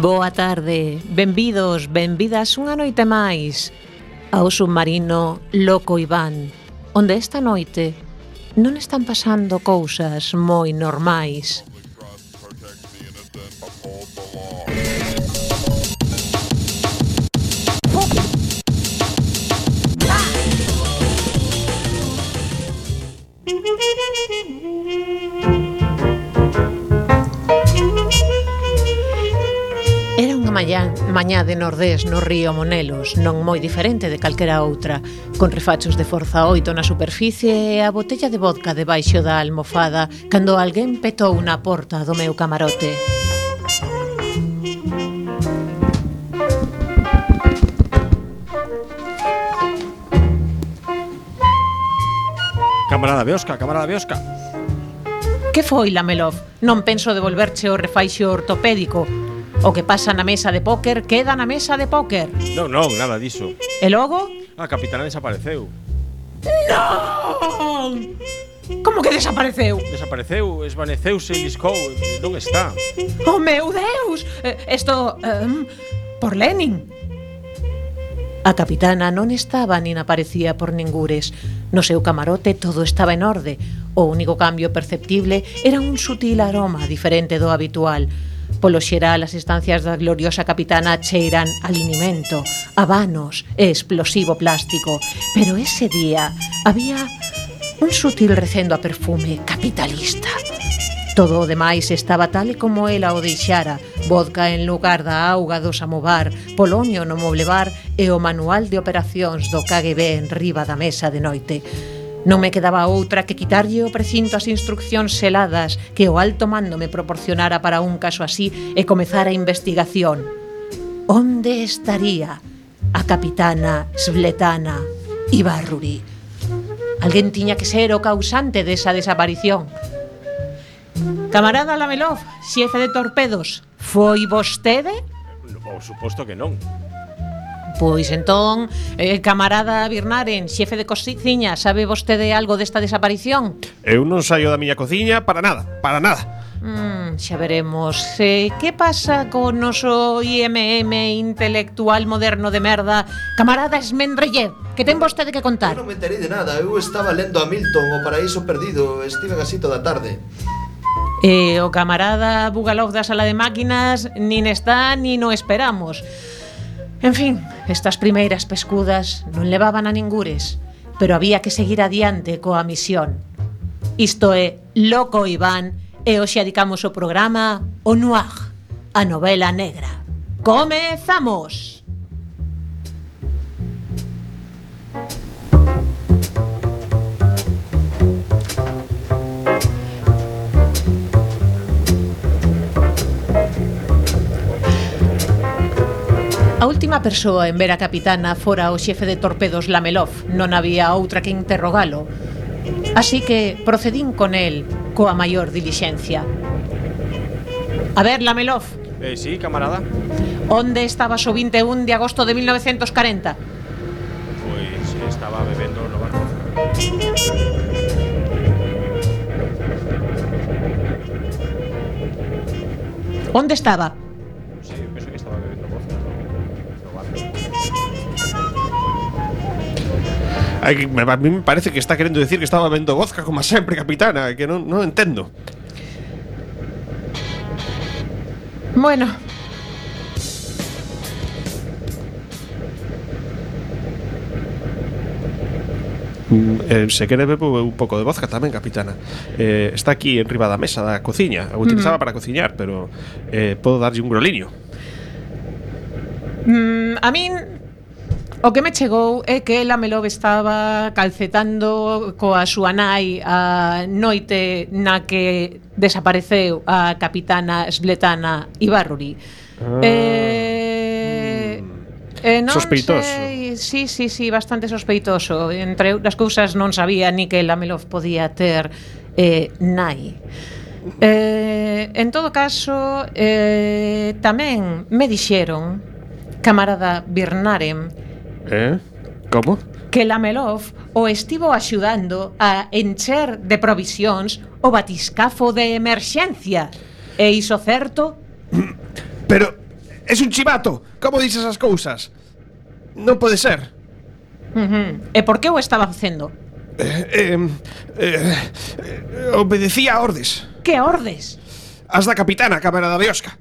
Boa tarde, benvidos, benvidas unha noite máis ao submarino Loco Iván, onde esta noite non están pasando cousas moi normais. Mañá de Nordés no río Monelos, non moi diferente de calquera outra, con refachos de forza 8 na superficie e a botella de vodka debaixo da almofada cando alguén petou na porta do meu camarote. Camarada Biosca, camarada Biosca. Que foi, Lamelov? Non penso devolverche o refaixo ortopédico O que pasa na mesa de póker queda na mesa de póker. Non, non, nada diso. E logo? Ah, A capitana desapareceu. Non! Como que desapareceu? Desapareceu, esvaneceuse, liscou, non está. Oh meu Deus! Eh, Isto um, por Lenin. A capitana non estaba nin aparecía por ningures. No seu camarote todo estaba en orde. O único cambio perceptible era un sutil aroma diferente do habitual. Polo xeral, as estancias da gloriosa capitana cheiran a linimento, habanos e explosivo plástico. Pero ese día había un sutil recendo a perfume capitalista. Todo o demais estaba tal e como ela o deixara Vodka en lugar da auga do samovar Polonio no moblebar E o manual de operacións do KGB en riba da mesa de noite Non me quedaba outra que quitarlle o precinto as instruccións seladas que o alto mando me proporcionara para un caso así e comezar a investigación. Onde estaría a capitana Svletana Ibarruri? Alguén tiña que ser o causante desa desaparición. Camarada Lamelov, xefe de torpedos, foi vostede? Por suposto que non. Pois entón, eh, camarada Birnaren, xefe de cociña, sabe vostede algo desta desaparición? Eu non saio da miña cociña para nada, para nada. Mm, xa veremos. Eh, que pasa co noso IMM intelectual moderno de merda, camarada Esmendrellev? Que ten vostede que contar? Eu non me enterei de nada. Eu estaba lendo a Milton, o paraíso perdido. Estive casi toda a tarde. E eh, o camarada Bugalov da sala de máquinas nin está nin o esperamos. En fin, estas primeiras pescudas non levaban a ningures, pero había que seguir adiante coa misión. Isto é Loco Iván e hoxe adicamos o programa O Noir, a novela negra. Comezamos! A última persoa en ver a capitana fora o xefe de torpedos Lamelov. Non había outra que interrogalo. Así que procedín con el coa maior dilixencia. A ver, Lamelov. Eh, sí, camarada. Onde estabas o 21 de agosto de 1940? Pois estaba bebendo no barco. Onde estaba? A mí me parece que está querendo decir que estaba bebendo vodka como sempre, capitana, que non, non entendo. Bueno. Mm, eh, se quere bebo un pouco de vodka tamén, capitana. Eh, está aquí en riba da mesa da cociña. O utilizaba para cociñar, pero eh, podo darlle un groliño. Mm, a min O que me chegou é que Lamelov estaba calcetando coa súa nai a noite na que desapareceu a capitana Sletana Ibarruri. Ah. Eh, mm. eh, non Sospeitoso. Sei, sí, sí, sí, bastante sospeitoso. Entre outras cousas non sabía ni que Lamelov podía ter eh, nai. Eh, en todo caso, eh, tamén me dixeron, camarada Birnarem, Eh? Como? Que Lamelov o estivo axudando a encher de provisións o batiscafo de emerxencia. E iso certo? Pero es un chivato. Como dices esas cousas? Non pode ser. Uh -huh. E por que o estaba facendo? Eh, eh, eh, eh, obedecía a ordes. Que ordes? As da capitana, Cámara da Biosca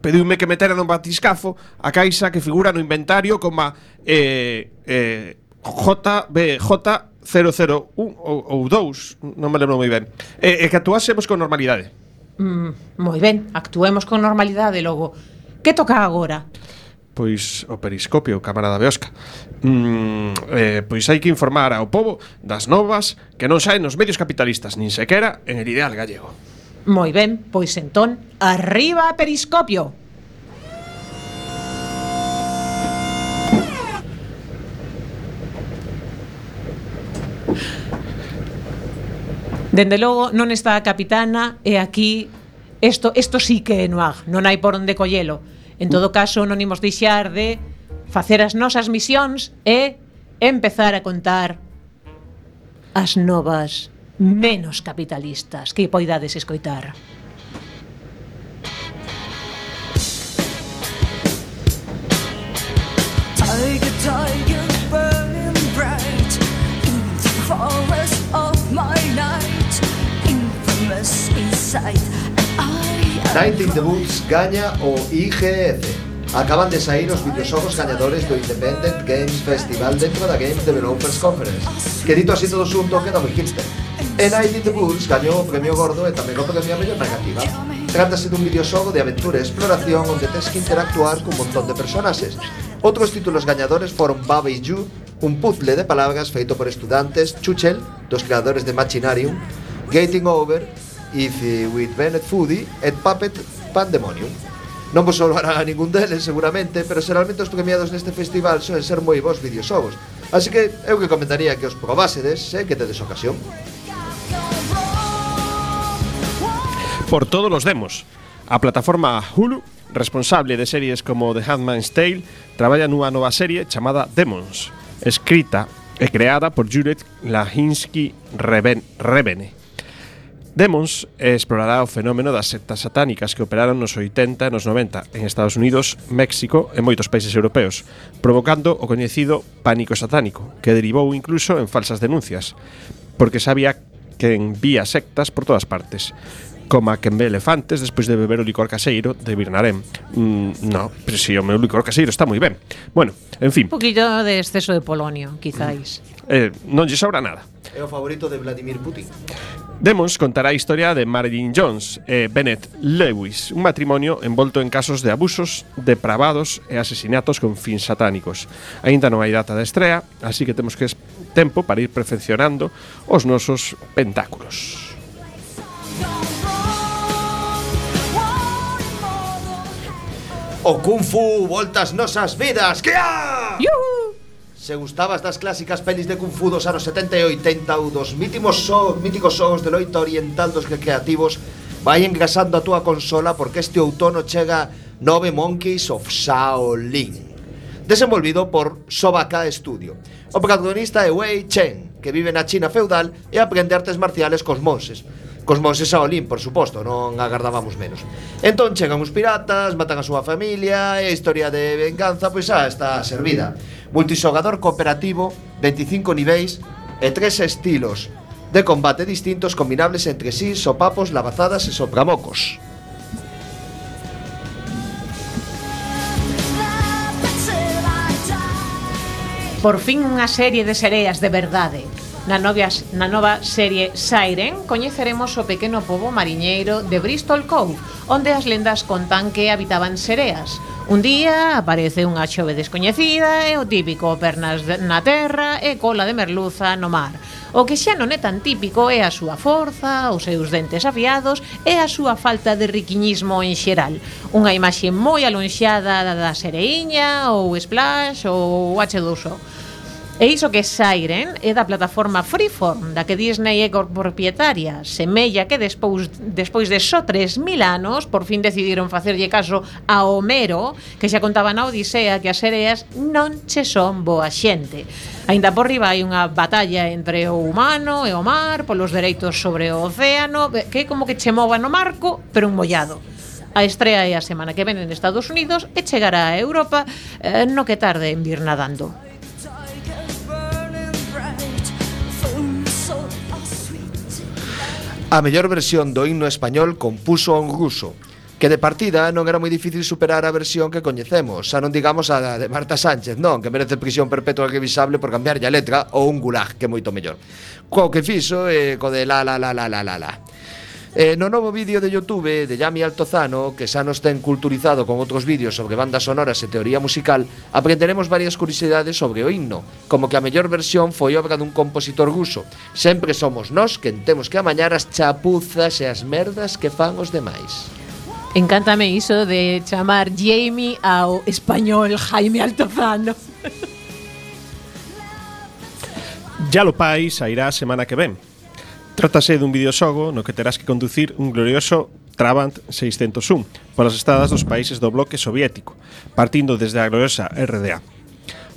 pediume que metera no batiscafo a caixa que figura no inventario como eh, eh, JBJ001 ou, ou 2, non me lembro moi ben. E, e que actuásemos con normalidade. Mm, moi ben, actuemos con normalidade logo. Que toca agora? pois o periscopio, camarada Beosca. Mm, eh, pois hai que informar ao povo das novas que non saen nos medios capitalistas, nin sequera en el ideal gallego. Moi ben, pois entón, arriba periscopio. Dende logo non está a capitana e aquí isto isto sí que é noag, non hai por onde collelo. En todo caso, non imos deixar de facer as nosas misións e empezar a contar as novas menos capitalistas. Que poidades escoitar. Tiger, tiger, burning bright In the forest of my night. Infamous inside Night in the Woods gaña o IGF Acaban de sair os videoxogos gañadores do Independent Games Festival dentro da Games Developers Conference. Que dito así todo xunto, queda moi hipster E Eight in the Woods gañou o premio gordo e tamén o premio a mellor negativa. Trátase dun videoxogo de aventura e exploración onde tens que interactuar cun montón de personaxes. Outros títulos gañadores foron Baba e You, un puzzle de palabras feito por estudantes, Chuchel, dos creadores de Machinarium, Gating Over, If with Bennett Foodie e Puppet Pandemonium. Non vos salvarán a ningún deles, seguramente, pero xeralmente os premiados neste festival soen ser moi bons videoxogos. Así que eu que comentaría que os probasedes, se que tedes ocasión. por todos los demos. A plataforma Hulu, responsable de series como The Handmaid's Tale, traballa nunha nova serie chamada Demons, escrita e creada por Juliet Lahinsky Reven Revene. Demons explorará o fenómeno das sectas satánicas que operaron nos 80 e nos 90 en Estados Unidos, México e moitos países europeos, provocando o coñecido pánico satánico, que derivou incluso en falsas denuncias, porque sabía que envía sectas por todas partes. Coma que en ve elefantes despois de beber o licor caseiro de Birnarem. Mm, no, pero si o meu licor caseiro está moi ben. Bueno, en fin. Un poquito de exceso de polonio, quizáis. Mm. Eh, non lle sobra nada. É o favorito de Vladimir Putin. Demons contará a historia de Marilyn Jones e Bennett Lewis, un matrimonio envolto en casos de abusos, depravados e asesinatos con fins satánicos. Ainda non hai data de estrea, así que temos que tempo para ir perfeccionando os nosos pentáculos. O Kung Fu volta nosas vidas. Que a... Yuhu! Se gustabas das clásicas pelis de Kung Fu dos anos 70 e 80 ou dos mítimos so, míticos xogos de loito oriental dos creativos Vai engrasando a túa consola porque este outono chega Nove Monkeys of Shaolin Desenvolvido por Sobaka Studio. O protagonista é Wei Chen, que vive na China feudal e aprende artes marciales cos monses Cos monses a Olín, por suposto, non agardábamos menos. Entón chegan os piratas, matan a súa familia, e a historia de venganza pois xa está servida. Multisogador cooperativo, 25 niveis e tres estilos de combate distintos combinables entre sí, sopapos, lavazadas e sopramocos. Por fin unha serie de sereas de verdade Na, novias, na nova serie Siren coñeceremos o pequeno pobo mariñeiro de Bristol Cove Onde as lendas contan que habitaban sereas. Un día aparece unha xove descoñecida e o típico pernas na terra e cola de merluza no mar. O que xa non é tan típico é a súa forza, os seus dentes afiados e a súa falta de riquiñismo en xeral. Unha imaxe moi alonxada da sereiña ou Splash ou H2O E iso que Siren é da plataforma Freeform, da que Disney é propietaria. Semella que despois, despois de só 3.000 anos, por fin decidiron facerlle caso a Homero, que xa contaba na Odisea que as sereas non che son boa xente. Ainda por riba hai unha batalla entre o humano e o mar, polos dereitos sobre o océano, eh, que é como que che mova no marco, pero un mollado. A estrea é a semana que ven en Estados Unidos e chegará a Europa eh, no que tarde en vir nadando. A mellor versión do himno español compuso un ruso, que de partida non era moi difícil superar a versión que coñecemos, xa non digamos a de Marta Sánchez, non, que merece prisión perpetua revisable por cambiarlle a letra ou un gulag, que é moito mellor. Co que fixo, eh, co de la la la la la la la. Eh, no novo vídeo de Youtube de Yami Altozano, que xa nos ten culturizado con outros vídeos sobre bandas sonoras e teoría musical, aprenderemos varias curiosidades sobre o himno, como que a mellor versión foi obra dun compositor ruso Sempre somos nós quen temos que amañar as chapuzas e as merdas que fan os demais. Encántame iso de chamar Jamie ao español Jaime Altozano. Ya lo pais, sairá a semana que ven. Trátase dun videoxogo no que terás que conducir un glorioso Trabant 601 polas estradas dos países do bloque soviético, partindo desde a gloriosa RDA.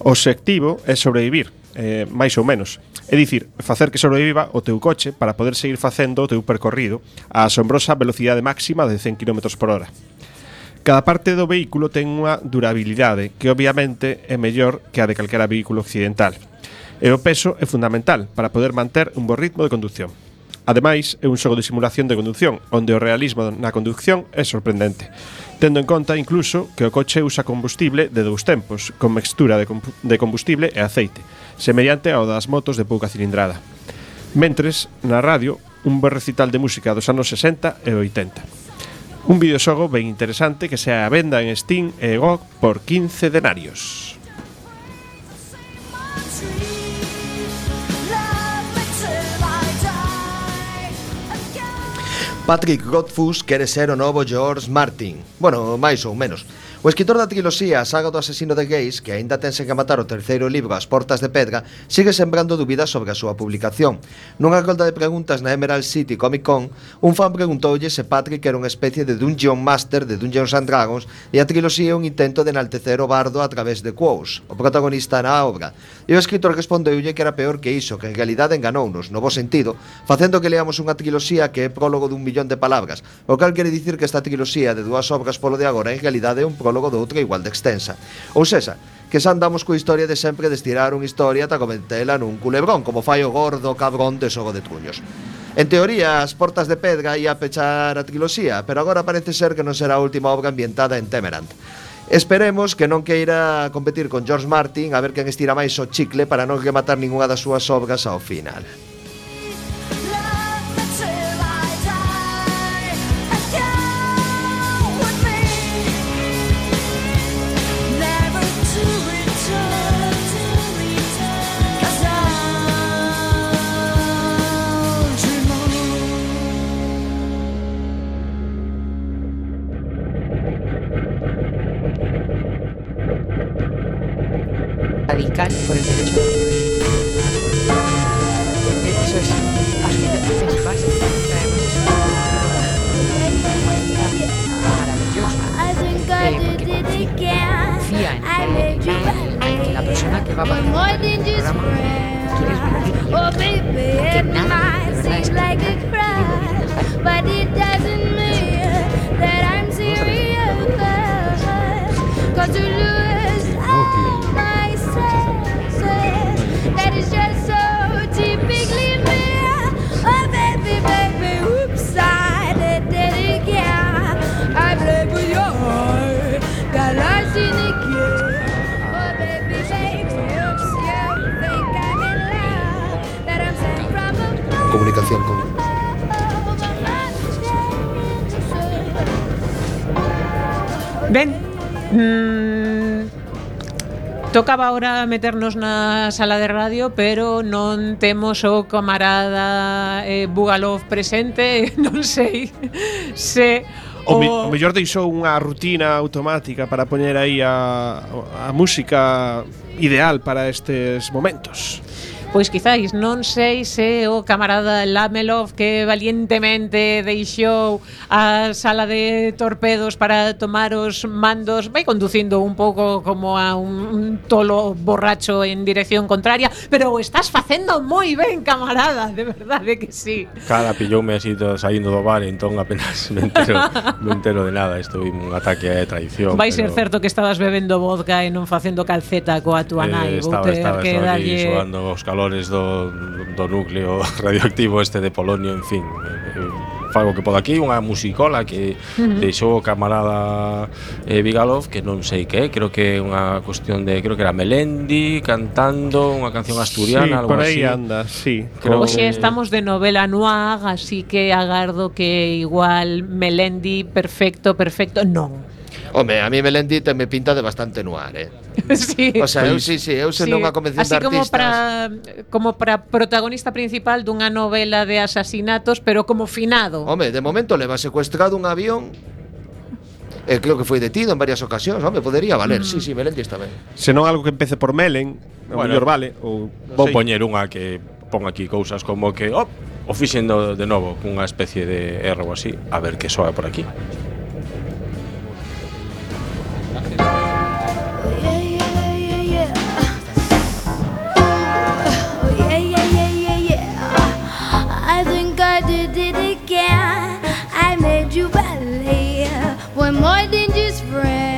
O obxectivo é sobrevivir, eh, máis ou menos. É dicir, facer que sobreviva o teu coche para poder seguir facendo o teu percorrido a asombrosa velocidade máxima de 100 km por hora. Cada parte do vehículo ten unha durabilidade que obviamente é mellor que a de calquera vehículo occidental. E o peso é fundamental para poder manter un bo ritmo de conducción. Ademais, é un xogo de simulación de conducción, onde o realismo na conducción é sorprendente, tendo en conta incluso que o coche usa combustible de dous tempos, con mixtura de combustible e aceite, semellante ao das motos de pouca cilindrada. Mentres, na radio, un bo recital de música dos anos 60 e 80. Un videoxogo ben interesante que se a venda en Steam e GOG por 15 denarios. Patrick Rothfuss quere ser o novo George Martin. Bueno, máis ou menos. O escritor da triloxía Saga do asesino de gays, que aínda tense que matar o terceiro libro As portas de pedra, sigue sembrando dúbidas sobre a súa publicación. Nunha rolda de preguntas na Emerald City Comic Con, un fan preguntoulle se Patrick era unha especie de Dungeon Master de Dungeons and Dragons e a triloxía un intento de enaltecer o bardo a través de Quos, o protagonista na obra. E o escritor respondeulle que era peor que iso, que en realidade enganounos, no bo sentido, facendo que leamos unha triloxía que é prólogo dun millón de palabras, o cal quere dicir que esta triloxía de dúas obras polo de agora en realidade é un prólogo prologo do igual de extensa. Ou sexa, que xa andamos coa historia de sempre de estirar unha historia ata comentela nun culebrón, como fai o gordo cabrón de Xogo de Truños. En teoría, as portas de pedra ia pechar a triloxía, pero agora parece ser que non será a última obra ambientada en Temerant. Esperemos que non queira competir con George Martin a ver quen estira máis o chicle para non rematar ningunha das súas obras ao final. camera Ben, mm, tocaba ahora meternos na sala de radio, pero non temos o camarada eh, Bugalov presente, non sei se... O, o, o mellor deixou unha rutina automática para poñer aí a, a música ideal para estes momentos. Pois quizáis, non sei se o camarada Lamelov que valientemente deixou a sala de torpedos para tomar os mandos vai conducindo un pouco como a un, un tolo borracho en dirección contraria, pero o estás facendo moi ben, camarada, de verdade que sí. Cara, pilloume así saindo do bar, entón apenas me entero, me entero de nada, isto un ataque de traición. Vai ser pero... certo que estabas bebendo vodka e non facendo calceta coa tua eh, nai, eh, estaba, estaba, estaba, que estaba aquí, darlle... soando os calores valores do, do núcleo radioactivo este de Polonio, en fin. Eh, eh, fago que podo aquí unha musicola que uh -huh. deixou o camarada eh, Vigalov, que non sei que, creo que é unha cuestión de creo que era Melendi cantando unha canción asturiana, sí, algo por aí así. anda, sí. Creo Oxe, que... estamos de novela noir, así que agardo que igual Melendi perfecto, perfecto, non Home, a mí Melendita me pinta de bastante noir, eh. sí. O sea, eu sí, sí, eu se sí. non a convención Así de artistas. como para como para protagonista principal dunha novela de asasinatos, pero como finado. Home, de momento leva secuestrado un avión eh, creo que foi detido en varias ocasións, home, podería valer. Mm. Sí, sí, Melendi está ben. Se non algo que empece por Melen, bueno, mellor vale ou vou vou poñer unha que pon aquí cousas como que, oh, o fixen de novo cunha especie de erro así, a ver que soa por aquí. More than just friends.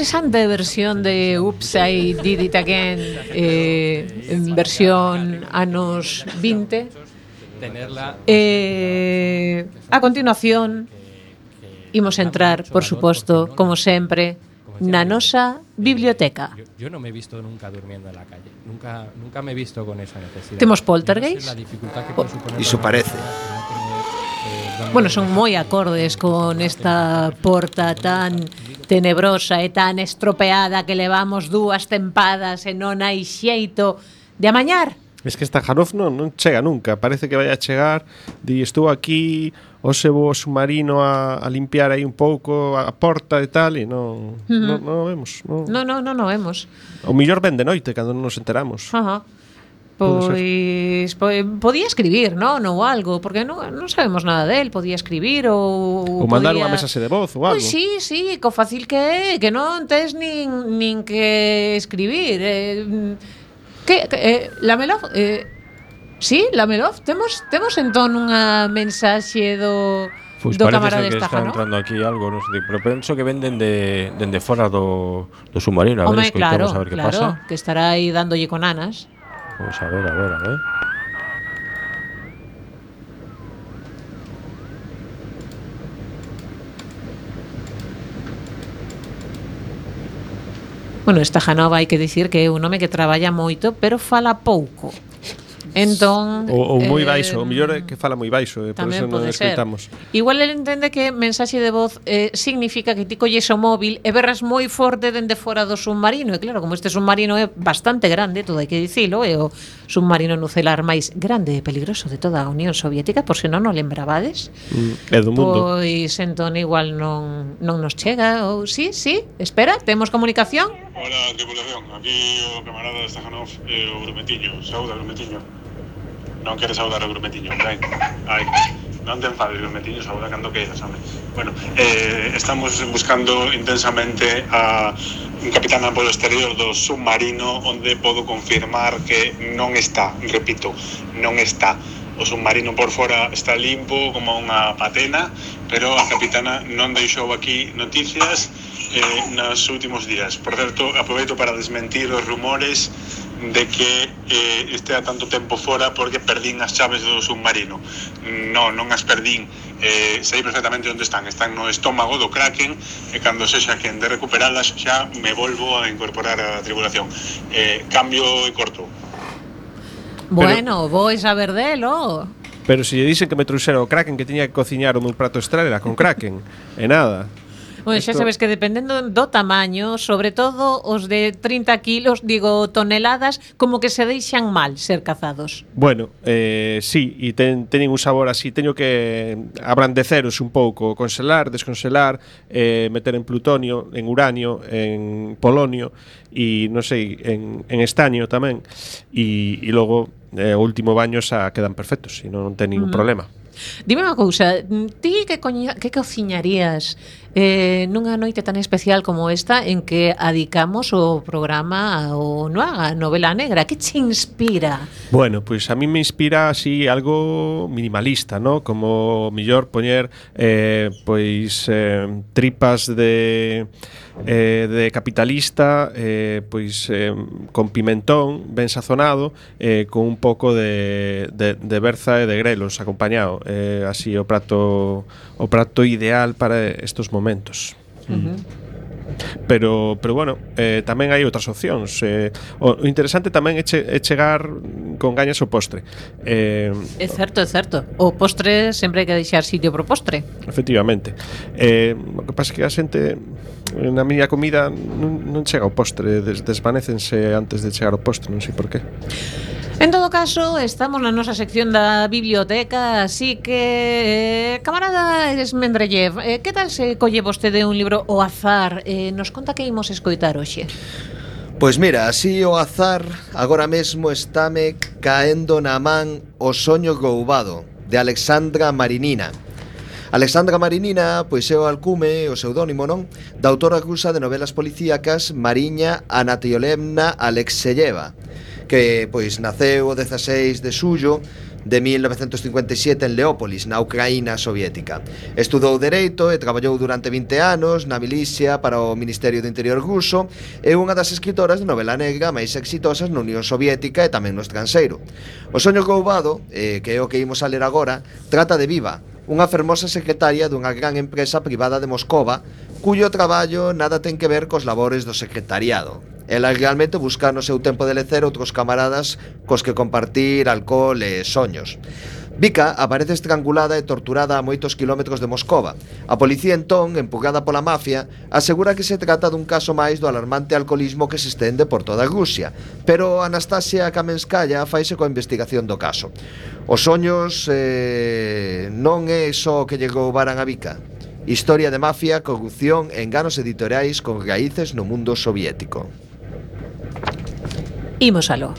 Interesante versión de Oops, I Did It Again, eh, en versión anos 20. tenerla Eh, a continuación, imos entrar, por suposto, como sempre, na nosa biblioteca. Yo, yo no me he visto nunca durmiendo en la calle. Nunca, nunca me he visto con esa necesidad. ¿Temos Yo poltergeist? No sé Iso para una parece. eh, Bueno, son moi acordes con esta porta tan tenebrosa e tan estropeada que levamos dúas tempadas e non hai xeito de amañar. Es que esta Janov non, non chega nunca, parece que vai a chegar, di estou aquí, hoxe vou submarino a, a limpiar aí un pouco a porta e tal, e non, uh -huh. non, non vemos. Non, non, non, non, non vemos. O millor vende noite, cando non nos enteramos. Ajá. Uh -huh. Pois, pois podía escribir, non, ou algo, porque non, non sabemos nada del, podía escribir ou ou mandar podía... unha mensaxe de voz ou algo. Pois sí, sí, co fácil que é, que non tes nin nin que escribir. Eh, que, que eh, la melof eh, Sí, la melof, temos temos entón unha mensaxe do Pois do cámara de estaja, está ¿no? entrando aquí algo, non sei, pero penso que venden de dende fora do, do submarino, a ver, Home, claro, a ver que claro, pasa. que estará aí dándolle con anas. Pois a ver, a ver, a ver. Bueno, esta Janova hai que dicir que é un home que traballa moito, pero fala pouco. Entón, o, ou moi eh, baixo, eh, o mellor é que fala moi baixo, eh, por eso non escoitamos. Igual ele entende que mensaxe de voz eh, significa que ti colles o móvil e berras moi forte dende fora do submarino, e claro, como este submarino é bastante grande, todo hai que dicilo, é o submarino nucelar máis grande e peligroso de toda a Unión Soviética, por se non o lembrabades. Mm, é do mundo. Pois entón igual non, non nos chega, ou sí, sí, espera, temos comunicación? Hola, tripulación, aquí o camarada de Stajanov, eh, o Grumetiño, saúda Grumetiño. Non quere saudar o grumetiño, ben. Ai, non te enfades, grumetiño, sauda cando queiras, home. Bueno, eh, estamos buscando intensamente a un capitán polo exterior do submarino onde podo confirmar que non está, repito, non está o submarino por fora está limpo como unha patena, pero a capitana non deixou aquí noticias eh, nos últimos días. Por certo, aproveito para desmentir os rumores de que eh, estea tanto tempo fora porque perdín as chaves do submarino. Non, non as perdín. Eh, sei perfectamente onde están. Están no estómago do Kraken e cando sexa quen de recuperalas xa me volvo a incorporar a tripulación. Eh, cambio e corto. Bueno, Pero... vou saber delo. Pero se lle dicen que me trouxera o Kraken que tiña que cociñar o meu prato estrela con Kraken, e nada. Bueno, Esto... xa sabes que dependendo do tamaño, sobre todo os de 30 kilos, digo, toneladas, como que se deixan mal ser cazados. Bueno, eh, sí, e ten, teñen un sabor así, teño que abrandeceros un pouco, conselar, desconselar, eh, meter en plutonio, en uranio, en polonio, e non sei, en, en estaño tamén, e, e logo eh, o último baño xa quedan perfectos, e non ten ningún problema. Dime unha cousa, mm, ti que, coña, que cociñarías eh, nunha noite tan especial como esta en que adicamos o programa ao Noaga, novela negra? Que che inspira? Bueno, pois pues a mí me inspira así algo minimalista, ¿no? Como mellor poñer eh, pois eh, tripas de eh, de capitalista eh, pois eh, con pimentón ben sazonado eh, con un pouco de, de, de berza e de grelos acompañado. Eh, así o prato o prato ideal para estos momentos. Uh -huh. Mm. Pero pero bueno, eh, tamén hai outras opcións. Eh, o interesante tamén é, che, é chegar con gañas o postre. Eh, é certo, é certo. O postre sempre hai que deixar sitio pro postre. Efectivamente. Eh, o que pasa é que a xente na miña comida non, non chega ao postre, des, desvanécense antes de chegar ao postre, non sei por qué. En todo caso, estamos na nosa sección da biblioteca, así que, eh, camarada Esmendrellev, eh, que tal se colle vostede un libro o azar? Eh, nos conta que imos escoitar hoxe. Pois mira, así o azar agora mesmo estáme caendo na man O soño goubado de Alexandra Marinina. Alexandra Marinina, pois é o alcume, o pseudónimo, non? Da autora rusa de novelas policíacas Mariña Anatiolemna Alexeyeva que pois naceu o 16 de xullo de 1957 en Leópolis, na Ucraína soviética. Estudou Dereito e traballou durante 20 anos na milixia para o Ministerio do Interior ruso e unha das escritoras de novela negra máis exitosas na Unión Soviética e tamén no estranxeiro. O soño roubado, eh, que é o que imos a ler agora, trata de Viva, unha fermosa secretaria dunha gran empresa privada de Moscova cuyo traballo nada ten que ver cos labores do secretariado. Ela realmente busca no seu tempo de lecer outros camaradas cos que compartir alcohol e soños. Vika aparece estrangulada e torturada a moitos quilómetros de Moscova. A policía entón, empugada pola mafia, asegura que se trata dun caso máis do alarmante alcoholismo que se estende por toda Rusia, pero Anastasia Kamenskaya faise coa investigación do caso. Os soños eh, non é só que lle roubaran a Vika, Historia de mafia, corrupción e enganos editoriais con raíces no mundo soviético. Imos aló.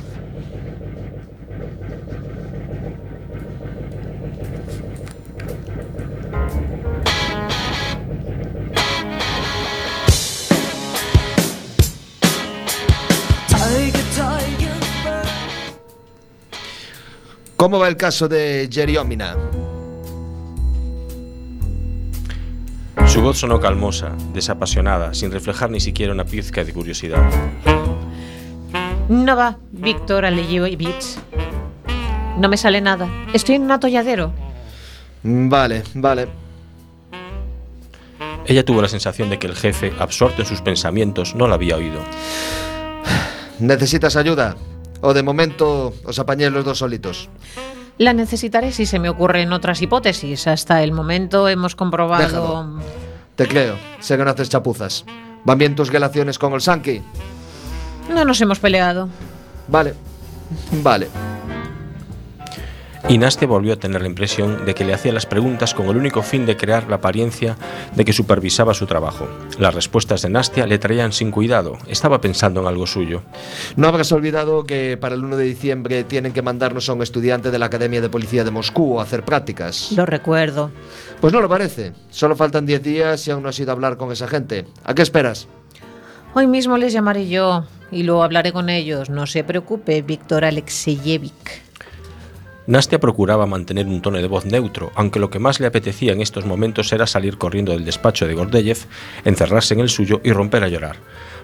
Como va el caso de Jerry Omina? Su voz sonó calmosa, desapasionada, sin reflejar ni siquiera una pizca de curiosidad. No va, Víctor Alejevich. No me sale nada. Estoy en un atolladero. Vale, vale. Ella tuvo la sensación de que el jefe, absorto en sus pensamientos, no la había oído. Necesitas ayuda? O de momento os apañé los dos solitos. La necesitaré si se me ocurren otras hipótesis. Hasta el momento hemos comprobado... Déjalo. Te creo, sé que no haces chapuzas. ¿Van bien tus relaciones con el Sankey? No nos hemos peleado. Vale, vale. Y Nastia volvió a tener la impresión de que le hacía las preguntas con el único fin de crear la apariencia de que supervisaba su trabajo. Las respuestas de Nastia le traían sin cuidado. Estaba pensando en algo suyo. No habrás olvidado que para el 1 de diciembre tienen que mandarnos a un estudiante de la Academia de Policía de Moscú a hacer prácticas. Lo recuerdo. Pues no lo parece. Solo faltan 10 días y aún no has ido a hablar con esa gente. ¿A qué esperas? Hoy mismo les llamaré yo y lo hablaré con ellos. No se preocupe, Víctor Alexeyevich. Nastia procuraba mantener un tono de voz neutro, aunque lo que más le apetecía en estos momentos era salir corriendo del despacho de Gordeyev, encerrarse en el suyo y romper a llorar.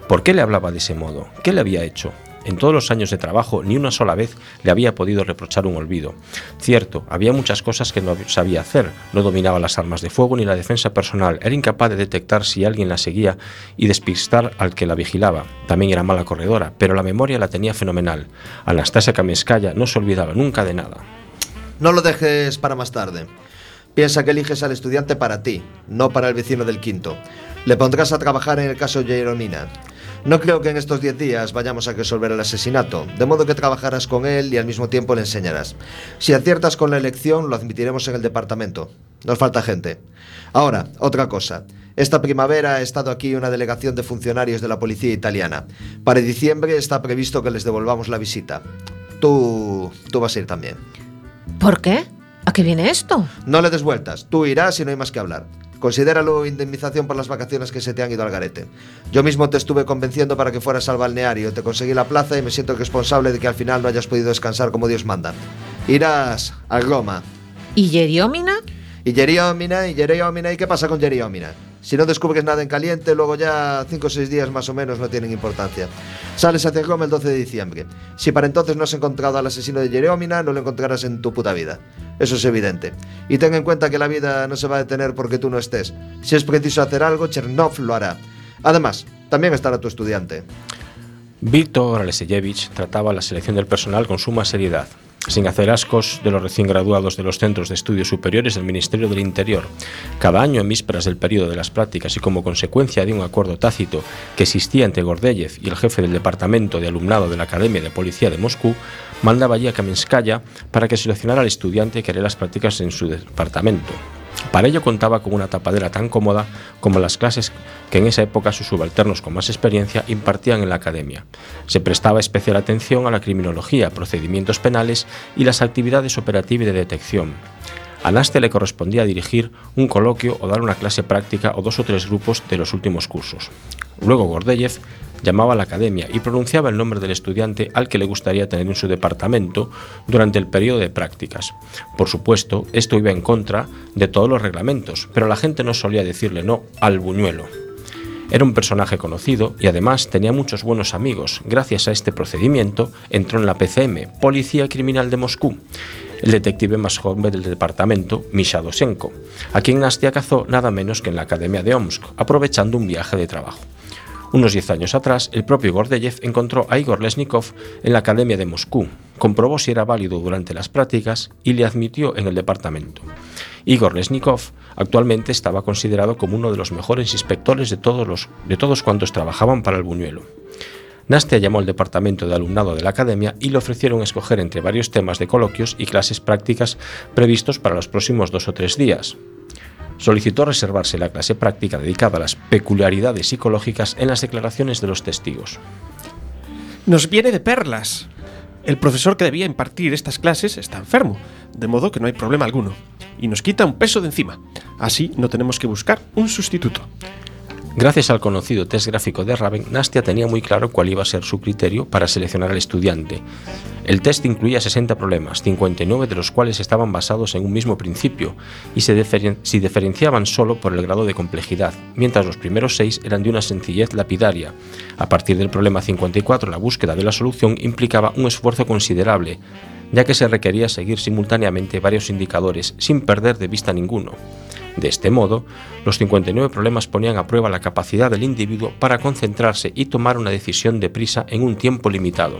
¿Por qué le hablaba de ese modo? ¿Qué le había hecho? En todos los años de trabajo, ni una sola vez le había podido reprochar un olvido. Cierto, había muchas cosas que no sabía hacer. No dominaba las armas de fuego ni la defensa personal. Era incapaz de detectar si alguien la seguía y despistar al que la vigilaba. También era mala corredora, pero la memoria la tenía fenomenal. Anastasia Kamenskaya no se olvidaba nunca de nada. No lo dejes para más tarde. Piensa que eliges al estudiante para ti, no para el vecino del quinto. Le pondrás a trabajar en el caso Jeromina. No creo que en estos 10 días vayamos a resolver el asesinato, de modo que trabajarás con él y al mismo tiempo le enseñarás. Si aciertas con la elección, lo admitiremos en el departamento. Nos falta gente. Ahora, otra cosa. Esta primavera ha estado aquí una delegación de funcionarios de la policía italiana. Para diciembre está previsto que les devolvamos la visita. Tú, tú vas a ir también. ¿Por qué? ¿A qué viene esto? No le des vueltas. Tú irás y no hay más que hablar. Considéralo indemnización por las vacaciones que se te han ido al garete. Yo mismo te estuve convenciendo para que fueras al balneario, te conseguí la plaza y me siento responsable de que al final no hayas podido descansar como Dios manda. Irás a Roma. ¿Y Yeriómina? Y Yeriómina, y Yeriómina, ¿y qué pasa con Yeriómina? Si no descubres nada en caliente, luego ya 5 o 6 días más o menos no tienen importancia. Sales hacia Roma el 12 de diciembre. Si para entonces no has encontrado al asesino de Yeriómina, no lo encontrarás en tu puta vida. Eso es evidente. Y ten en cuenta que la vida no se va a detener porque tú no estés. Si es preciso hacer algo, Chernov lo hará. Además, también estará tu estudiante. Víctor Alexeyevich trataba la selección del personal con suma seriedad, sin hacer ascos de los recién graduados de los centros de estudios superiores del Ministerio del Interior. Cada año, en vísperas del periodo de las prácticas y como consecuencia de un acuerdo tácito que existía entre Gordeyev y el jefe del departamento de alumnado de la Academia de Policía de Moscú, mandaba allí a Kamenskaya para que seleccionara al estudiante que haría las prácticas en su departamento. Para ello contaba con una tapadera tan cómoda como las clases que en esa época sus subalternos con más experiencia impartían en la academia. Se prestaba especial atención a la criminología, procedimientos penales y las actividades operativas de detección. A Nastia le correspondía dirigir un coloquio o dar una clase práctica o dos o tres grupos de los últimos cursos. Luego Gordeyev llamaba a la academia y pronunciaba el nombre del estudiante al que le gustaría tener en su departamento durante el periodo de prácticas. Por supuesto, esto iba en contra de todos los reglamentos, pero la gente no solía decirle no al buñuelo. Era un personaje conocido y además tenía muchos buenos amigos. Gracias a este procedimiento entró en la PCM, Policía Criminal de Moscú, el detective más joven del departamento, Misha Dosenko, a quien Nastia cazó nada menos que en la Academia de Omsk, aprovechando un viaje de trabajo. Unos 10 años atrás, el propio Gordeyev encontró a Igor Lesnikov en la Academia de Moscú, comprobó si era válido durante las prácticas y le admitió en el departamento. Igor Lesnikov actualmente estaba considerado como uno de los mejores inspectores de todos, los, de todos cuantos trabajaban para el buñuelo. Nastia llamó al departamento de alumnado de la academia y le ofrecieron escoger entre varios temas de coloquios y clases prácticas previstos para los próximos dos o tres días. Solicitó reservarse la clase práctica dedicada a las peculiaridades psicológicas en las declaraciones de los testigos. Nos viene de perlas. El profesor que debía impartir estas clases está enfermo, de modo que no hay problema alguno. Y nos quita un peso de encima. Así no tenemos que buscar un sustituto. Gracias al conocido test gráfico de Raven, Nastia tenía muy claro cuál iba a ser su criterio para seleccionar al estudiante. El test incluía 60 problemas, 59 de los cuales estaban basados en un mismo principio y se, diferen- se diferenciaban solo por el grado de complejidad, mientras los primeros seis eran de una sencillez lapidaria. A partir del problema 54, la búsqueda de la solución implicaba un esfuerzo considerable, ya que se requería seguir simultáneamente varios indicadores sin perder de vista ninguno. De este modo, los 59 problemas ponían a prueba la capacidad del individuo para concentrarse y tomar una decisión deprisa en un tiempo limitado.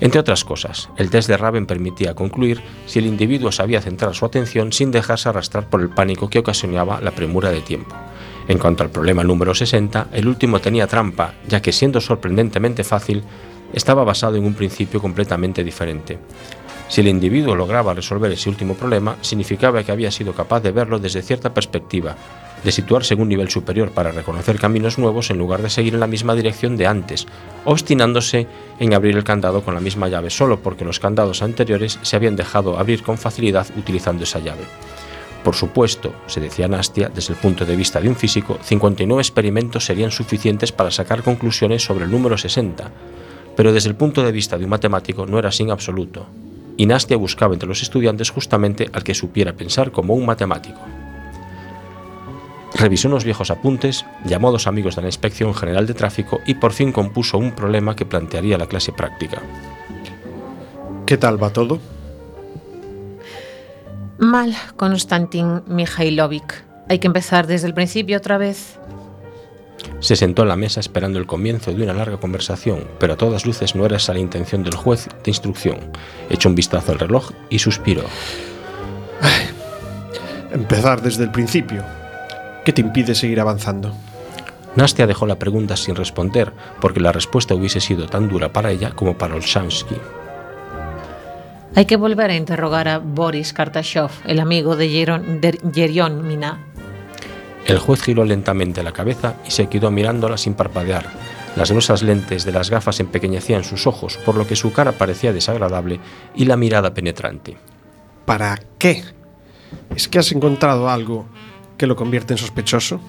Entre otras cosas, el test de Raven permitía concluir si el individuo sabía centrar su atención sin dejarse arrastrar por el pánico que ocasionaba la premura de tiempo. En cuanto al problema número 60, el último tenía trampa, ya que siendo sorprendentemente fácil, estaba basado en un principio completamente diferente. Si el individuo lograba resolver ese último problema, significaba que había sido capaz de verlo desde cierta perspectiva, de situarse en un nivel superior para reconocer caminos nuevos en lugar de seguir en la misma dirección de antes, obstinándose en abrir el candado con la misma llave solo porque los candados anteriores se habían dejado abrir con facilidad utilizando esa llave. Por supuesto, se decía Nastia, desde el punto de vista de un físico, 59 experimentos serían suficientes para sacar conclusiones sobre el número 60, pero desde el punto de vista de un matemático no era así en absoluto, y Nastia buscaba entre los estudiantes justamente al que supiera pensar como un matemático. Revisó unos viejos apuntes, llamó a dos amigos de la Inspección General de Tráfico y por fin compuso un problema que plantearía la clase práctica. ¿Qué tal va todo? Mal, Konstantin Mikhailovich. Hay que empezar desde el principio otra vez. Se sentó en la mesa esperando el comienzo de una larga conversación, pero a todas luces no era esa la intención del juez de instrucción. Echó un vistazo al reloj y suspiró. Empezar desde el principio. ¿Qué te impide seguir avanzando? Nastia dejó la pregunta sin responder, porque la respuesta hubiese sido tan dura para ella como para Olshansky. Hay que volver a interrogar a Boris Kartashov, el amigo de Yeron, de Yerion Mina. El juez giró lentamente la cabeza y se quedó mirándola sin parpadear. Las gruesas lentes de las gafas empequeñecían sus ojos, por lo que su cara parecía desagradable y la mirada penetrante. ¿Para qué? ¿Es que has encontrado algo que lo convierte en sospechoso?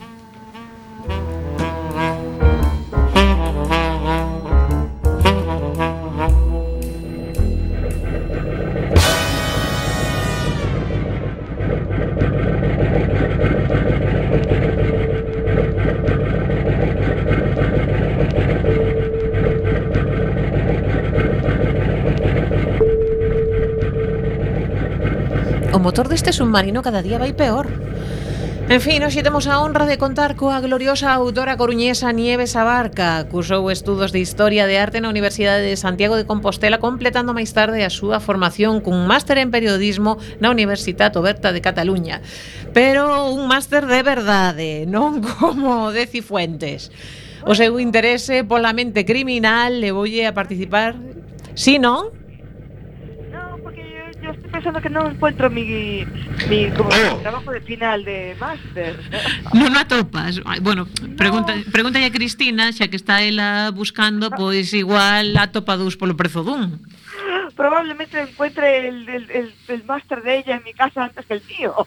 motor deste submarino cada día vai peor. En fin, hoxe temos a honra de contar coa gloriosa autora coruñesa Nieves Abarca. Cursou estudos de Historia de Arte na Universidade de Santiago de Compostela, completando máis tarde a súa formación cun máster en periodismo na Universitat Oberta de Cataluña. Pero un máster de verdade, non como de Cifuentes. O seu interese pola mente criminal levoulle a participar, si non, pensando que non encuentro mi, mi como oh. mi trabajo de final de máster. Non no atopas. Bueno, pregunta, pregunta a Cristina, xa que está ela buscando, pois igual atopa dous polo prezo dun. Probablemente encuentre el, el, el, el máster de ella en mi casa antes que el mío.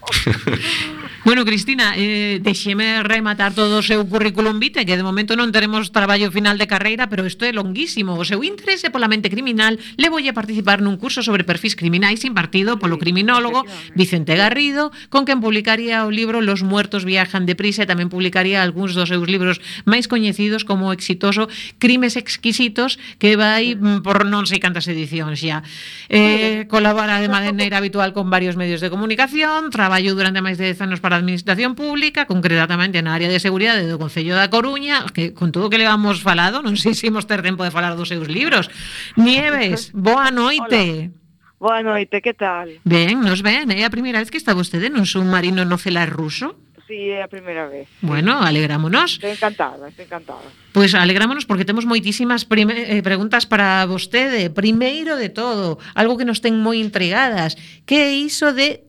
Bueno, Cristina, eh, deixeme rematar todo o seu currículum vitae, que de momento non teremos traballo final de carreira, pero isto é longuísimo. O seu interese pola mente criminal le voy a participar nun curso sobre perfis criminais impartido polo criminólogo Vicente Garrido, con quen publicaría o libro Los muertos viajan deprisa e tamén publicaría algúns dos seus libros máis coñecidos como exitoso Crimes exquisitos, que vai mm, por non sei cantas edicións xa. Eh, colabora de maneira habitual con varios medios de comunicación, traballou durante máis de 10 anos para a Administración Pública, concretamente na área de Seguridade do Concello da Coruña, que con todo o que levamos falado, non sei se imos ter tempo de falar dos seus libros. Nieves, boa noite. Hola. Boa noite, que tal? Ben, nos ven, é a primeira vez que está vostede nun submarino no celar ruso? Sí, é a primeira vez. Bueno, alegrámonos. Estou encantada, estou encantada. Pois pues alegrámonos porque temos moitísimas eh, preguntas para vostede. Primeiro de todo, algo que nos ten moi intrigadas, que é iso de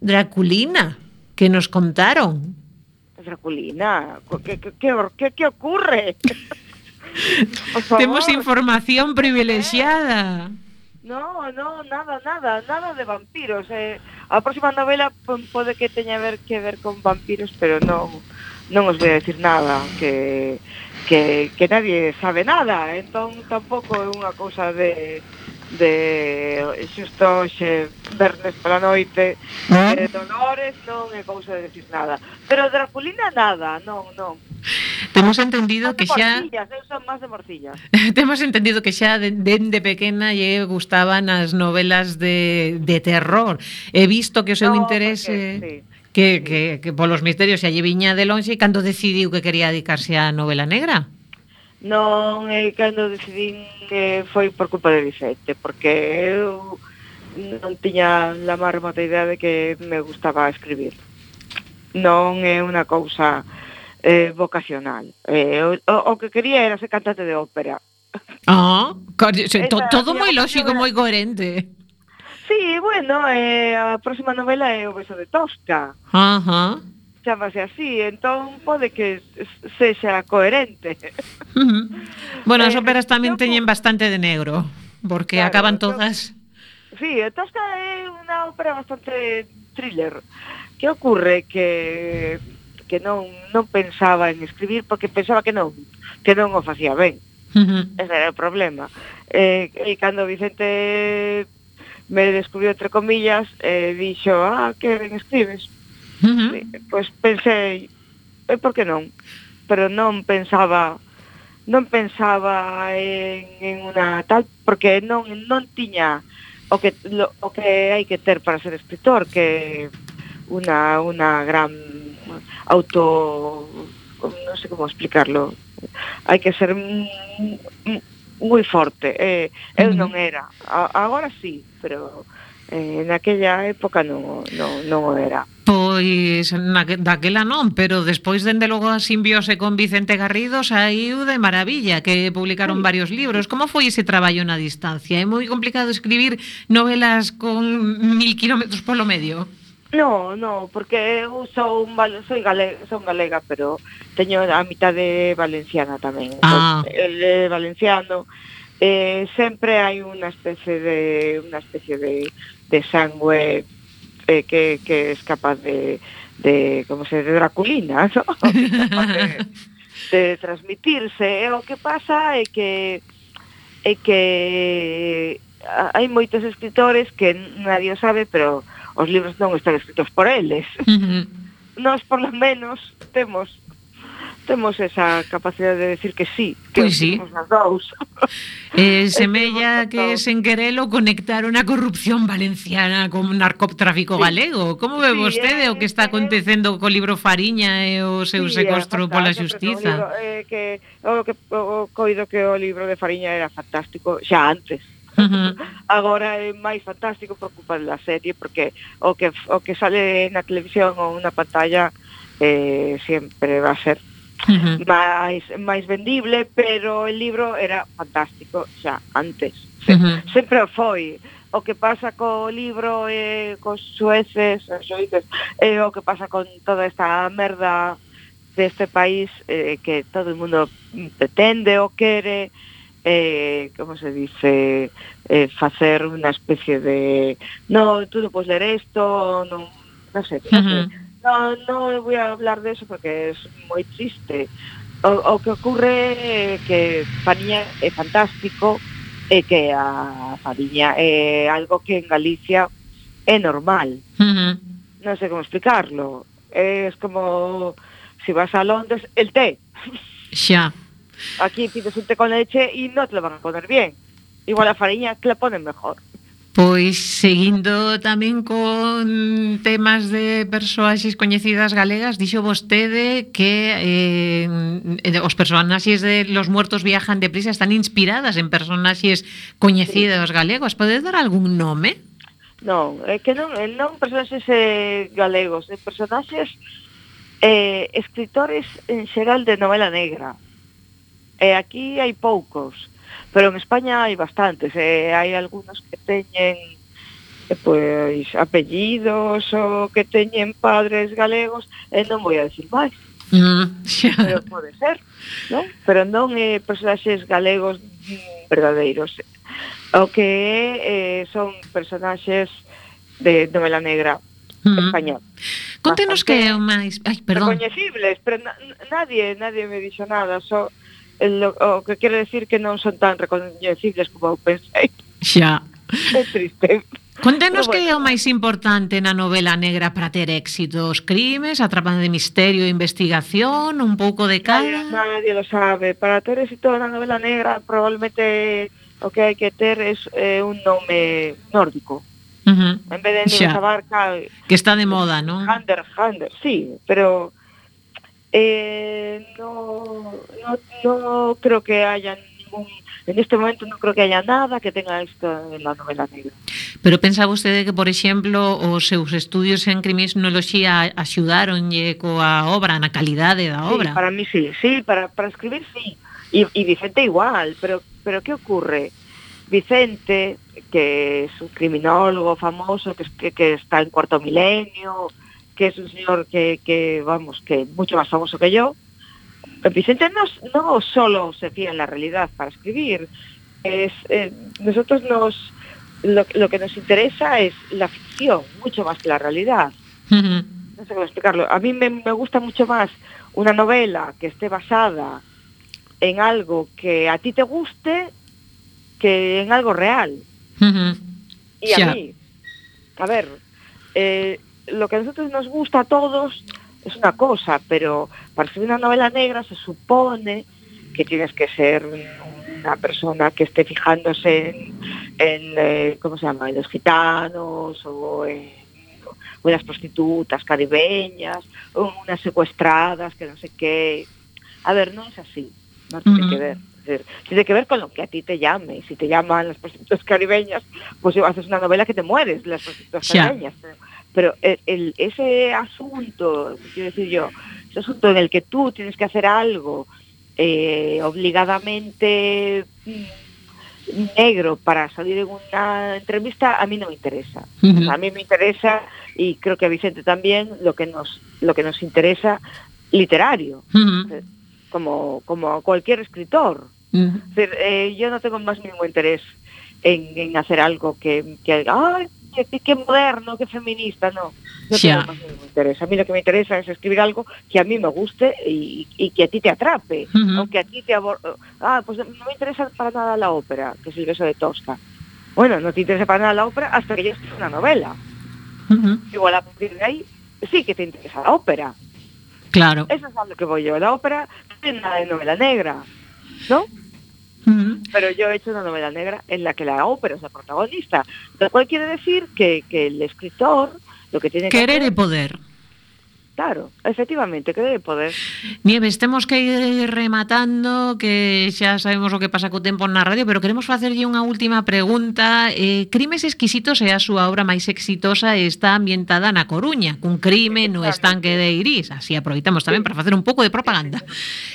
Draculina que nos contaron? Draculina, que que que, que, que ocurre? Temos información privilexiada. Eh? No, no, nada, nada, nada de vampiros. Eh, a próxima novela pode que teña ver que ver con vampiros, pero non non os vou a decir nada que que que nadie sabe nada, entón tampouco é unha cousa de de xusto xe vernes pola noite ¿Eh? de Dolores non é cousa de decir nada pero Draculina nada, non, non Temos entendido que xa eu son máis de morcillas. Temos entendido que xa dende de, de pequena lle gustaban as novelas de, de terror. He visto que o seu no, interese porque, sí que, que, que polos misterios se lle viña de lonxe e cando decidiu que quería dedicarse á novela negra? non eh, cando decidín que foi por culpa de Vicente, porque eu non tiña la má remota idea de que me gustaba escribir. Non é unha cousa eh, vocacional. Eh, o, o que quería era ser cantante de ópera. Ah, to, todo moi lógico, moi coherente. Sí, bueno, eh, a próxima novela é o beso de Tosca. Ajá. Uh -huh chamase así, entón pode que sexa coherente. Bueno, as eh, óperas tamén eh, teñen bastante de negro, porque claro, acaban todas... Yo, sí, Tosca é unha ópera bastante thriller. Que ocorre que que non non pensaba en escribir porque pensaba que non que non o facía ben. Ese era o problema. Eh, e cando Vicente me descubriu entre comillas, eh, dixo, ah, que ben escribes. Uh. Pois pensei, e por que non? Pero non pensaba non pensaba en, en unha tal porque non non tiña o que lo, o que hai que ter para ser escritor, que unha unha gran auto non sei como explicarlo. Hai que ser moi forte. Eh, eu non era. A, agora sí, pero eh, naquella época non, non, non o era. Pois na, daquela non, pero despois dende logo a simbiose con Vicente Garrido saiu de maravilla, que publicaron varios libros. Como foi ese traballo na distancia? É moi complicado escribir novelas con mil kilómetros polo medio? No, no, porque eu sou un soy galega, son galega, pero teño a mitad de valenciana tamén. Ah. Entón, el valenciano eh, sempre hai unha especie de unha especie de de sangue eh, que, que es capaz de, de como se de Draculina, ¿no? de, de transmitirse. Eh, e o que pasa é que é que ah, hai moitos escritores que nadie o sabe, pero os libros non están escritos por eles. Uh -huh. Nós, por lo menos, temos temos esa capacidade de decir que sí, que pois sí. as dous. Eh, semella que sen querelo conectaron a corrupción valenciana con narcotráfico sí. galego. Como ve sí, vostede eh, o que está eh. acontecendo co libro Fariña e o seu sí, secuestro é, pola xustiza? O libro, eh, que, o, que, o coido que o libro de Fariña era fantástico xa antes. Uh -huh. Agora é máis fantástico por culpa da serie porque o que o que sale na televisión ou na pantalla eh, sempre va a ser uh -huh. máis máis vendible, pero el libro era fantástico xa antes. Se, uh -huh. Sempre foi o que pasa co libro e eh, cos sueces, sueces e eh, eh, o que pasa con toda esta merda deste país eh, que todo o mundo pretende ou quere eh, como se dice eh, facer unha especie de no, tú non podes ler isto non, non sei, uh -huh. No, no voy a hablar de eso porque es moi triste. O, o que ocurre é que Faniña é fantástico e que a Fariña é eh, algo que en Galicia é normal. Uh -huh. Non sei como explicarlo. Es como se si vas a Londres, el té. Xa. Aquí pides un té con leche e non te lo van a poner bien. Igual a Fariña te la ponen mejor. Pois seguindo tamén con temas de persoaxes coñecidas galegas, dixo vostede que eh, eh, os personaxes de Los Muertos Viajan Deprisa están inspiradas en personaxes coñecidos galegos. Pode dar algún nome? Non, é que non, eh, non personaxes eh, galegos, é personaxes eh, escritores en xeral de novela negra. E eh, aquí hai poucos pero en España hai bastantes, eh, hai algunos que teñen eh, pois apellidos ou que teñen padres galegos e non vou a decir máis mm. pero pode ser non? pero non é eh, personaxes galegos verdadeiros o que é eh, son personaxes de novela negra mm-hmm. mm. español Contenos que é o máis... Ai, perdón. Recoñecibles, pero na, nadie, nadie me dixo nada, só lo, o que quere decir que non son tan recoñecibles como eu pensei. Xa. É triste. Contenos bueno. que é o máis importante na novela negra para ter éxito Os crimes, a trama de misterio e investigación, un pouco de cada... Nadie, nadie lo sabe. Para ter éxito na novela negra probablemente o que hai que ter é eh, un nome nórdico. Uh -huh. En vez de xa. abarca... Que está de moda, non? Hander, Hander, sí, pero eh, no, no, no creo que haya ningún en este momento non creo que haya nada que tenga isto en la novela negra. Pero pensa vostede que, por exemplo, os seus estudios en criminoloxía axudaronlle coa obra, na calidade da obra? Sí, para mí sí, sí, para, para escribir sí. E, Vicente igual, pero, pero que ocurre? Vicente, que es un criminólogo famoso, que, que, que está en cuarto milenio, que es un señor que, que, vamos, que mucho más famoso que yo, Vicente no, no solo se fía en la realidad para escribir, es eh, nosotros nos lo, lo que nos interesa es la ficción, mucho más que la realidad. No sé cómo explicarlo. A mí me, me gusta mucho más una novela que esté basada en algo que a ti te guste que en algo real. Y a mí, a ver, eh, lo que a nosotros nos gusta a todos es una cosa, pero para escribir una novela negra se supone que tienes que ser una persona que esté fijándose en, en, eh, ¿cómo se llama?, en los gitanos o en, las prostitutas caribeñas o unas secuestradas que no sé qué. A ver, no es así, no tiene que ver. Es decir, tiene que ver con lo que a ti te llame. Si te llaman las prostitutas caribeñas, pues haces una novela que te mueres las prostitutas caribeñas. Pero el, el- ese asunto, quiero decir yo, ese asunto en el que tú tienes que hacer algo eh, obligadamente mm, negro para salir en una entrevista, a mí no me interesa. A mí me interesa, y creo que a Vicente también, lo que nos, lo que nos interesa literario, como, como cualquier escritor. Ujú. Es decir, eh, yo no tengo más ningún interés en, en hacer algo que, que ay, qué, qué moderno, qué feminista, no. No tengo más ningún interés. A mí lo que me interesa es escribir algo que a mí me guste y, y que a ti te atrape. Ujú. Aunque a ti te abor... Ah, pues no me interesa para nada la ópera, que es el beso de Tosca. Bueno, no te interesa para nada la ópera hasta que ya escribes una novela. Igual a partir de ahí sí que te interesa la ópera. Claro. Eso es a lo que voy yo. La ópera no tiene nada de novela negra, ¿no? Pero yo he hecho una novela negra en la que la ópera es la protagonista, lo cual quiere decir que, que el escritor lo que tiene que Querer hacer, poder. Claro, efectivamente, que debe poder. Nieves, temos que ir rematando, que xa sabemos o que pasa co tempo na radio, pero queremos facerlle unha última pregunta. Eh, Crimes exquisitos é a súa obra máis exitosa e está ambientada na Coruña, cun crime no estanque de Irís. Así aproveitamos tamén para facer un pouco de propaganda.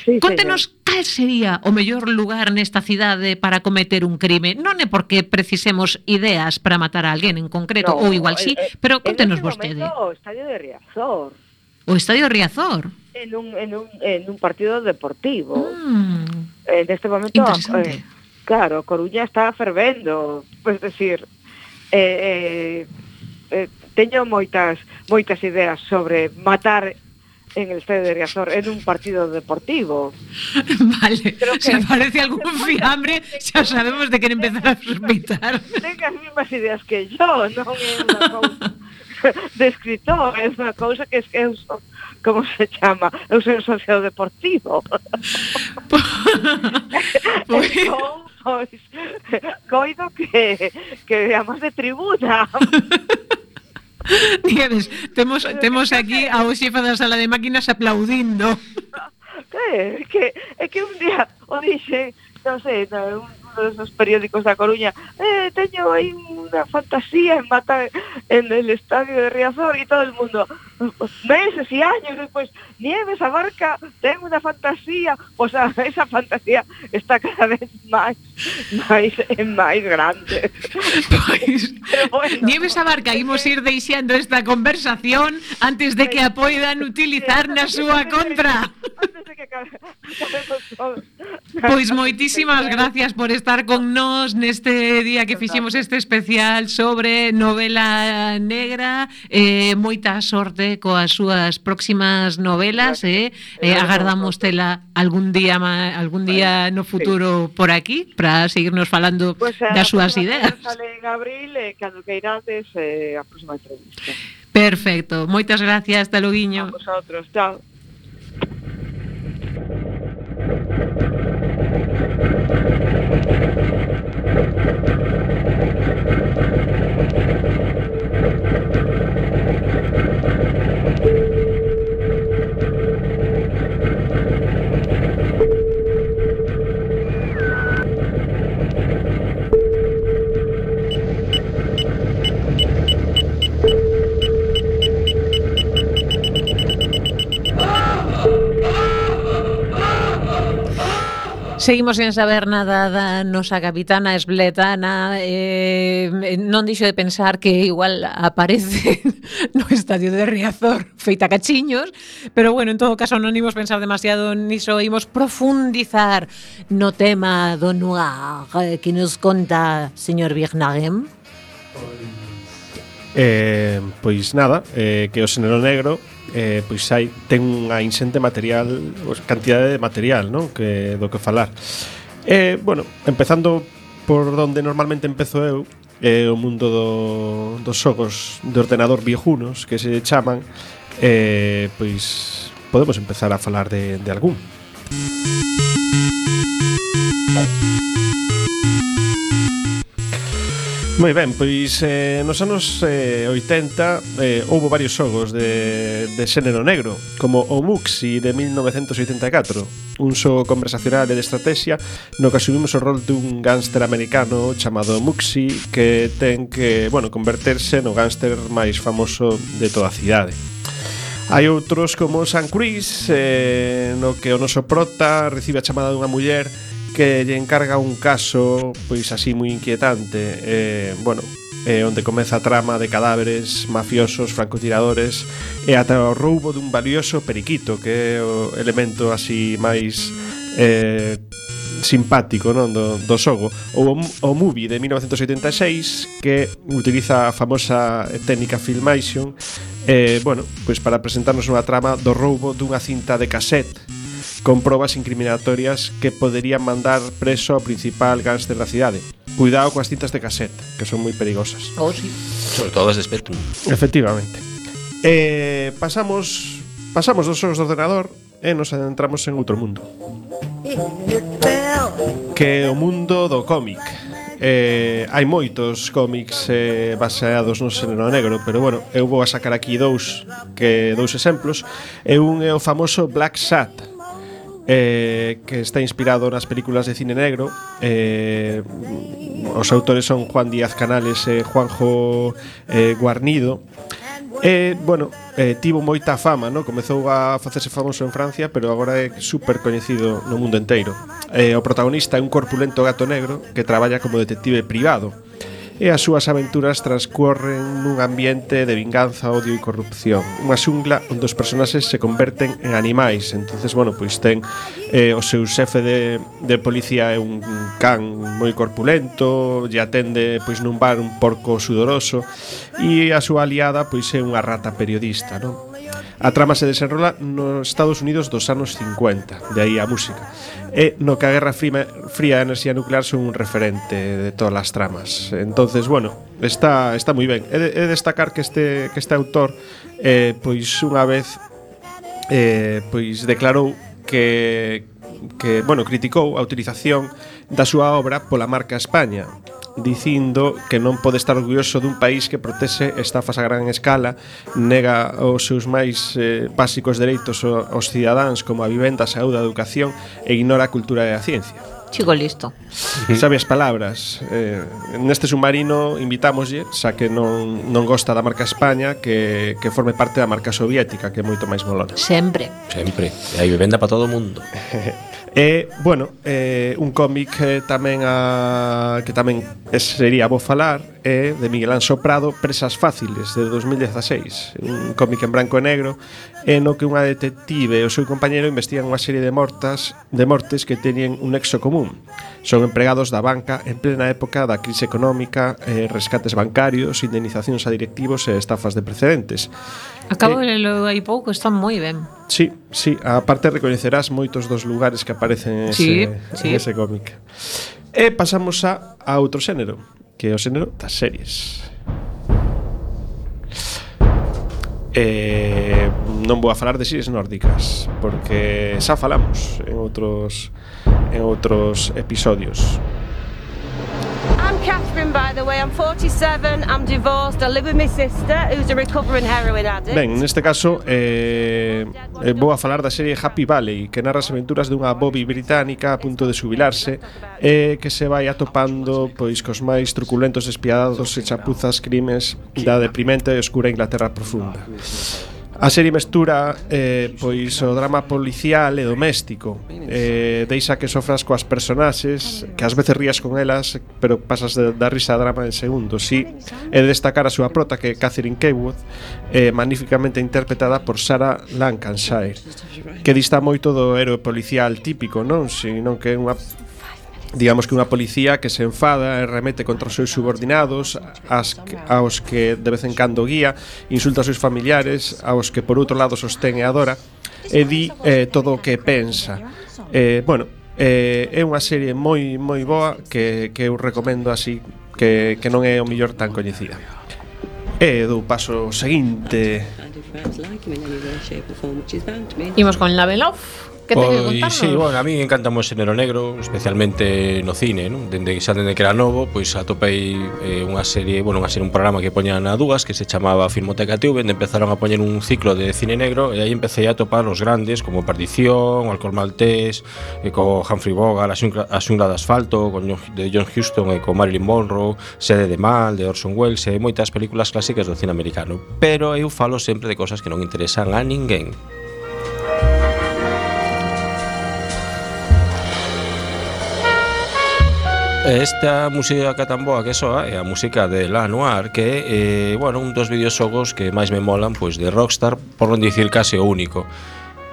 Sí, Contenos señor. cal sería o mellor lugar nesta cidade para cometer un crime. Non é porque precisemos ideas para matar a alguén en concreto, no, ou igual sí, eh, eh pero contenos este vostede. Momento, o estadio de Riazor O Estadio Riazor. En un, en un, en un partido deportivo. Mm. En este momento, eh, claro, Coruña está fervendo, pues decir, eh, eh, eh, teño moitas moitas ideas sobre matar en el estadio de Riazor en un partido deportivo. Vale, Creo que... se aparece algún fiambre, xa sabemos de que empezar a sospeitar. Ten as mismas ideas que yo, non é unha cousa de escritor, é unha cousa que é un, como se chama, eu sou un socio deportivo. pois... Entón, pois, coido que, que a de tribuna. Nieves, temos, temos aquí ao xefa da sala de máquinas aplaudindo. É que, é que un día o dixe, non sei, non, un dos periódicos da Coruña, eh, teño aí unha fantasía en matar en el estadio de Riazor e todo el mundo, meses e años despois, Nieves a barca ten unha fantasía, pois a, esa fantasía está cada vez máis máis máis grande. Pois, bueno. Nieves a barca, imos ir deixando esta conversación antes de que a poidan utilizar na súa contra. Antes de que. Pois moitísimas gracias por estar con nós neste día que fixemos este especial sobre novela negra. Eh, moita sorte coas súas próximas novelas, eh? eh agardamos tela algún día algún día no futuro por aquí para seguirnos falando eh, das súas ideas. Sale en abril, eh, cando queirades eh, a próxima entrevista. Perfecto. Moitas gracias, hasta luguiño. A vosotros, chao. Thank you. Seguimos sen saber nada da nosa capitana esbletana eh, eh Non dixo de pensar que igual aparece no estadio de Riazor feita cachiños Pero bueno, en todo caso non imos pensar demasiado niso Imos profundizar no tema do noir que nos conta señor Vignagem Pois Eh, pois nada, eh, que o xénero negro eh, pois hai, ten unha inxente material, pues, cantidade de material non? que do que falar. Eh, bueno, empezando por donde normalmente empezo eu, eh, o mundo do, dos xogos de ordenador viejunos que se chaman, eh, pois podemos empezar a falar de, de algún. Música Moi ben, pois eh, nos anos eh, 80 eh, houve varios xogos de, de xénero negro Como o Muxi de 1984 Un xogo conversacional e de estrategia No que asumimos o rol dun gánster americano chamado Muxi Que ten que, bueno, converterse no gánster máis famoso de toda a cidade. Hai outros como San Cruis eh, No que o noso prota recibe a chamada dunha muller que lle encarga un caso pois así moi inquietante eh, bueno, eh, onde comeza a trama de cadáveres, mafiosos, francotiradores e ata o roubo dun valioso periquito que é o elemento así máis eh, simpático non do, do xogo. Ou o, o movie de 1986 que utiliza a famosa técnica Filmation eh, bueno, pois para presentarnos unha trama do roubo dunha cinta de cassette con probas incriminatorias que poderían mandar preso ao principal gánster da cidade. Cuidado coas cintas de casete, que son moi perigosas. Oh, sí. Sobre todo as de Spectrum. Efectivamente. Eh, pasamos pasamos dos xogos do ordenador e nos adentramos en outro mundo. Que é o mundo do cómic. Eh, hai moitos cómics eh, baseados no xénero negro, pero bueno, eu vou a sacar aquí dous que dous exemplos. E un é o famoso Black Sat, eh, que está inspirado nas películas de cine negro. Eh, os autores son Juan Díaz Canales e Juanjo eh, Guarnido. E, bueno, eh, tivo moita fama, no? Comezou a facerse famoso en Francia, pero agora é super coñecido no mundo enteiro. Eh, o protagonista é un corpulento gato negro que traballa como detective privado e as súas aventuras transcorren nun ambiente de vinganza, odio e corrupción. Unha xungla onde os personaxes se converten en animais. entonces bueno, pois ten eh, o seu xefe de, de policía é un can moi corpulento, lle atende pois nun bar un porco sudoroso e a súa aliada pois é unha rata periodista, non? A trama se desenrola nos Estados Unidos dos anos 50, de aí a música. E no que a Guerra Fría, fría a enerxía nuclear son un referente de todas as tramas. Entonces, bueno, está está moi ben. É de, destacar que este que este autor eh, pois unha vez eh, pois declarou que que, bueno, criticou a utilización da súa obra pola marca España, dicindo que non pode estar orgulloso dun país que protexe estafas a gran escala, nega os seus máis eh, básicos dereitos aos cidadáns como a vivenda, a saúde, a educación e ignora a cultura e a ciencia. Chico listo. Sabe as palabras. Eh, neste submarino invitámoslle, xa que non, non gosta da marca España, que, que forme parte da marca soviética, que é moito máis molona. Sempre. Sempre. E hai vivenda para todo o mundo. E, bueno, eh, un cómic eh, tamén a, que tamén sería bo falar é eh, de Miguel Anso Prado, Presas Fáciles, de 2016. Un cómic en branco e negro e no que unha detective e o seu compañeiro investigan unha serie de mortas de mortes que teñen un nexo común. Son empregados da banca en plena época da crise económica, eh, rescates bancarios, indemnizacións a directivos e estafas de precedentes. Acabo eh, de lelo aí pouco, está moi ben. Sí, sí, aparte recoñecerás moitos dos lugares que aparecen en sí, ese, sí. En ese cómic. E pasamos a, a outro xénero, que é o xénero das series. Eh, non vou a falar de series nórdicas porque xa falamos en outros en outros episodios. I'm Catherine, by the way. I'm 47, I'm divorced, I live with my sister, who's a recovering heroin addict. Ben, neste caso, eh, eh, vou a falar da serie Happy Valley, que narra as aventuras dunha Bobby británica a punto de subilarse e eh, que se vai atopando pois cos máis truculentos despiadados e chapuzas crimes da deprimente e oscura Inglaterra profunda. A serie mestura eh, pois o drama policial e doméstico. Eh, Deixa que sofras coas personaxes Que ás veces rías con elas Pero pasas de, da risa a drama en segundos. Si é de destacar a súa prota que é Catherine Kaywood eh, Magníficamente interpretada por Sarah Lancashire Que dista moito do héroe policial típico non? Sino que é unha digamos que unha policía que se enfada e remete contra os seus subordinados as, aos que de vez en cando guía insulta aos seus familiares aos que por outro lado sostén e adora e di eh, todo o que pensa. Eh, bueno, eh, é unha serie moi moi boa que, que eu recomendo así que, que non é o millor tan coñecida. E do paso seguinte. Imos con Labelov Que teño que contarnos? Sí, bueno, a mí encantame o xénero negro, especialmente no cine, non? Dende xa dende que era novo, pois atopei eh, unha serie, bueno, unha serie, un programa que poñan a dúas que se chamaba Filmoteca TV, onde empezaron a poñer un ciclo de cine negro e aí empecé a topar os grandes como Perdición, Alcohol Maltés, e co Humphrey Bogart, a Xungla, a Xungla de Asfalto, con John, de John Huston e con Marilyn Monroe, Sede de Mal, de Orson Welles e moitas películas clásicas do cine americano. Pero eu falo sempre de cosas que non interesan a ninguén. Esta música que tan boa que soa é a música de La Noir Que é, eh, bueno, un dos videoxogos que máis me molan Pois de Rockstar, por non dicir case o único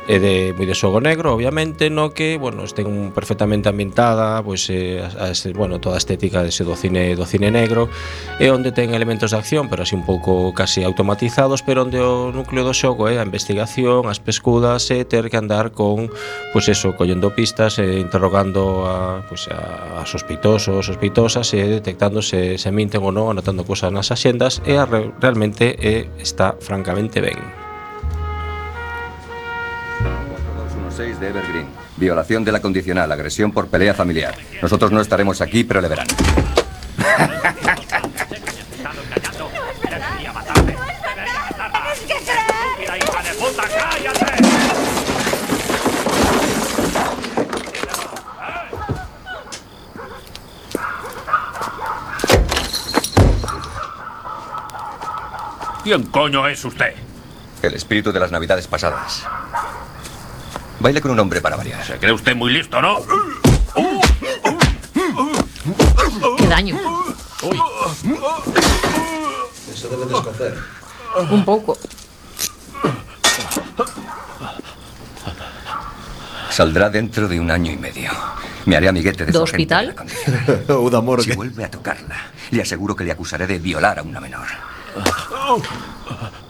é de moi de xogo negro, obviamente, no que, bueno, estén perfectamente ambientada, pois eh, a, a, bueno, toda a estética dese do cine do cine negro, e onde ten elementos de acción, pero así un pouco casi automatizados, pero onde o núcleo do xogo é eh, a investigación, as pescudas e eh, ter que andar con, pois eso, collendo pistas, eh, interrogando a, pois a, a sospeitosos, sospeitosas e eh, detectando se se minten ou non, anotando cousas nas axendas e a, realmente eh, está francamente ben. 6 de Evergreen. Violación de la condicional, agresión por pelea familiar. Nosotros no estaremos aquí, pero le verán. ¿Quién coño es usted? El espíritu de las navidades pasadas. Baile con un hombre para variar. Se cree usted muy listo, ¿no? Qué daño. Eso debe de escocer. Un pouco. Saldrá dentro de un año y medio. Me haré amiguete de hospital? de morgue. Si vuelve a tocarla, le aseguro que le acusaré de violar a una menor.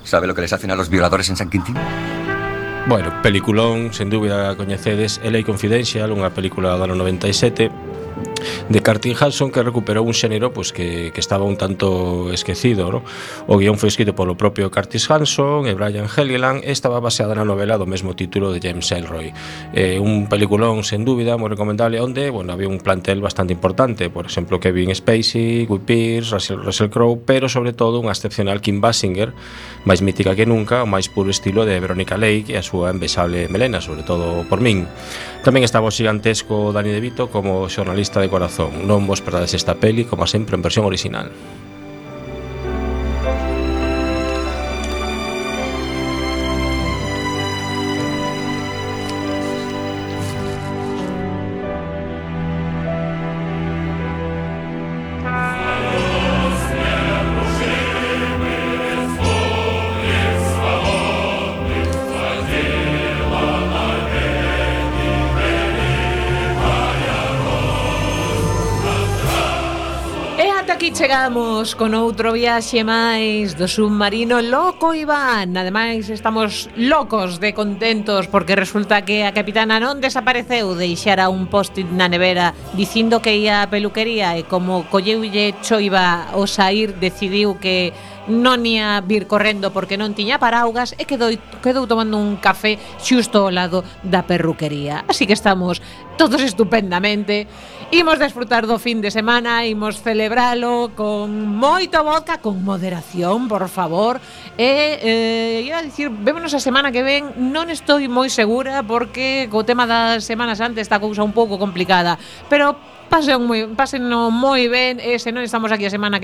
¿Sabe lo que les hacen a los violadores en San Quintín? Bueno, peliculón, sen dúbida coñecedes LA Confidential, unha película do ano 97 de Cartin Hanson que recuperou un xénero pois, que, que estaba un tanto esquecido ¿no? o guión foi escrito polo propio Curtis Hanson e Brian Helgeland. E estaba baseada na novela do mesmo título de James Elroy. Eh, un peliculón sen dúbida moi recomendable onde bueno, había un plantel bastante importante. Por exemplo Kevin Spacey, Guy Pearce, Russell, Russell Crowe pero sobre todo unha excepcional Kim Basinger máis mítica que nunca o máis puro estilo de Veronica Lake e a súa envesable melena sobre todo por min. Tamén estaba o xigantesco Dani De Vito como xornalista de corazón, non vos perdades esta peli, como sempre en versión orixinal. Comezamos con outro viaxe máis do submarino Loco Iván Ademais estamos locos de contentos Porque resulta que a capitana non desapareceu Deixara un post-it na nevera Dicindo que ia a peluquería E como colleulle choiva o sair Decidiu que non ia vir correndo porque non tiña paraugas e quedou, quedou tomando un café xusto ao lado da perruquería. Así que estamos todos estupendamente. Imos desfrutar do fin de semana, imos celebralo con moito vodka, con moderación, por favor. E, eh, ia dicir, vémonos a semana que ven, non estou moi segura porque co tema das semanas antes está cousa un pouco complicada, pero pasen moi, pasen moi ben e se non estamos aquí a semana que